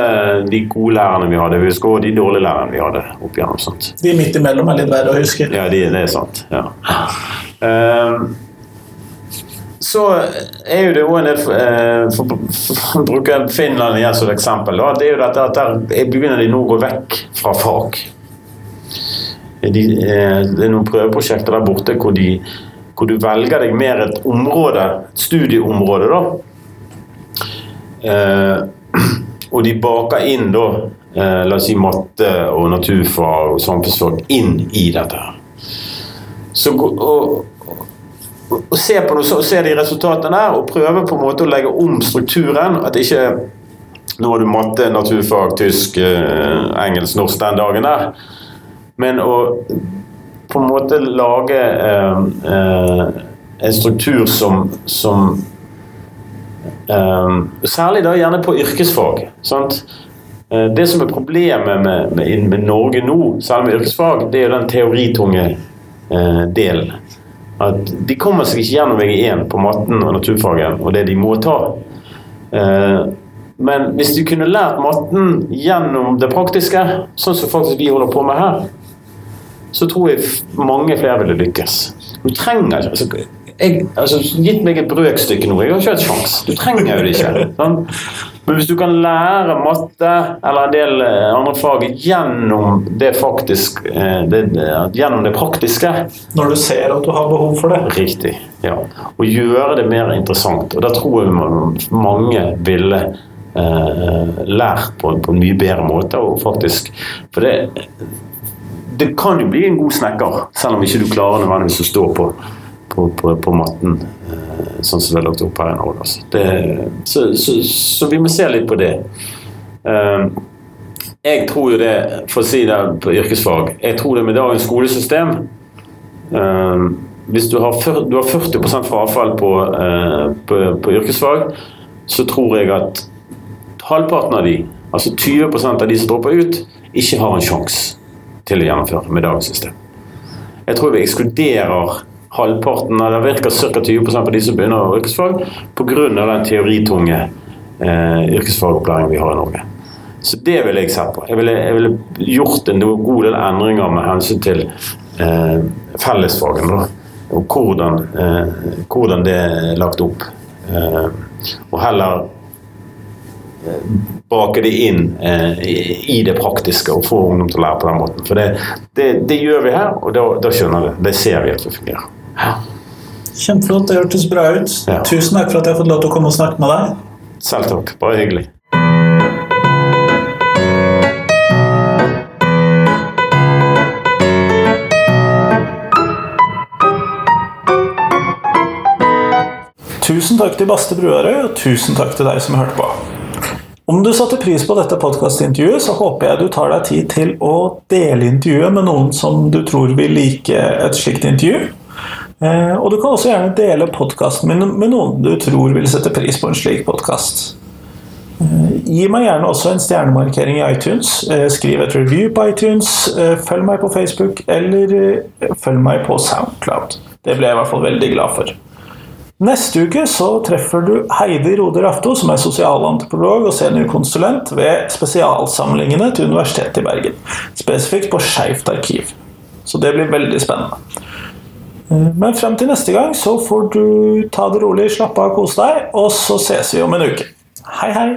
de gode lærerne vi hadde, vi husker også de dårlige lærerne vi hadde. opp igjennom, sant? De midt imellom er litt verre å huske. Ja, det, det er sant. Ja. Um, så er jo det òg en del eh, For å bruke Finland igjen som et eksempel. Da, det er jo dette at der begynner de nå å gå vekk fra fag. De, eh, det er noen prøveprosjekter der borte hvor, de, hvor du velger deg mer et område, et studieområde, da. Eh, og de baker inn da, eh, la oss si matte og naturfag og samfunnsfag inn i dette her. Så og, og, se på det, så se de resultatene der, og prøve på en måte å legge om strukturen. At ikke nå har du matte, naturfag, tysk, eh, engelsk, norsk den dagen der. Men å på en måte lage eh, eh, en struktur som, som Særlig da gjerne på yrkesfag. Sant? Eh, Det som er problemet med, med, med Norge nå, særlig med yrkesfag, det er jo den teoritunge eh, delen. At de kommer seg ikke gjennom VG1 på matten og naturfagen og det de må ta. Eh, men hvis du kunne lært matten gjennom det praktiske, sånn som faktisk vi holder på med her, så tror jeg mange flere ville lykkes. Du trenger ikke altså, jeg, altså, Gitt meg et brøkstykke nå, jeg har ikke hatt sjans. Du trenger jo det ikke. Sånn? Men hvis du kan lære matte eller en del eh, andre fag gjennom det faktisk eh, det, det, Gjennom det praktiske Når du ser at du har behov for det. Riktig. ja. Og gjøre det mer interessant. Og da tror jeg man- mange ville eh, lært på, på en mye bedre måte. Og faktisk, for det, det kan jo bli en god snekker, selv om ikke du klarer nødvendigvis å stå på, på, på, på matten. eh, Sånn som det er lagt opp her i Norge. Altså. Det, så, så, så vi må se litt på det. Eh, jeg tror jo det, for å si det på yrkesfag, jeg tror det med dagens skolesystem eh, Hvis du har, 40, du har 40 frafall på, på, på yrkesfag, så tror jeg at halvparten av de, altså 20% av de som dropper ut, ikke har en sjanse til å gjennomføre med dagens system. Jeg tror vi ekskluderer halvparten, eller ca. 20 av de som begynner yrkesfag, pga. den teoritunge eh, yrkesfagopplæringen vi har i Norge. Så det ville jeg sett på. Jeg ville, jeg ville gjort en god del endringer med hensyn til eh, fellesfagene. og hvordan, eh, hvordan det er lagt opp. Eh, og heller eh, bake det inn eh, i, det praktiske og få ungdom til å lære på den måten. For det, det, det gjør vi her, og da, da skjønner vi. Det ser vi at det fungerer. Ja. Kjempeflott, det hørtes bra ut. Ja. Tusen takk for at jeg har fått lov til å komme og snakke med deg. Selv takk. Bare hyggelig. Tusen takk til Baste Bruarøy, og tusen takk til deg som hørte på. Om du satte pris på dette podkastintervjuet, så håper jeg du tar deg tid til å dele intervjuet med noen som du tror vil like et slikt intervju. Eh, og du kan også gjerne dele podkasten min med noen du tror vil sette pris på en slik podkast. Gi meg gjerne også en stjernemarkering i iTunes. Eh, Skriv et review på iTunes. eh, Følg meg på Facebook, eller eh, følg meg på Soundcloud. Det ble jeg i hvert fall veldig glad for. Neste uke så treffer du Heidi Rode Rafto, som er sosialantropolog og seniorkonsulent ved spesialsamlingene til Universitetet i Bergen. Spesifikt på Skeivt arkiv. Så det blir veldig spennende. Eh, Men frem til neste gang så får du ta det rolig, slappe av, kose deg, og så ses vi om en uke. Hei, hei!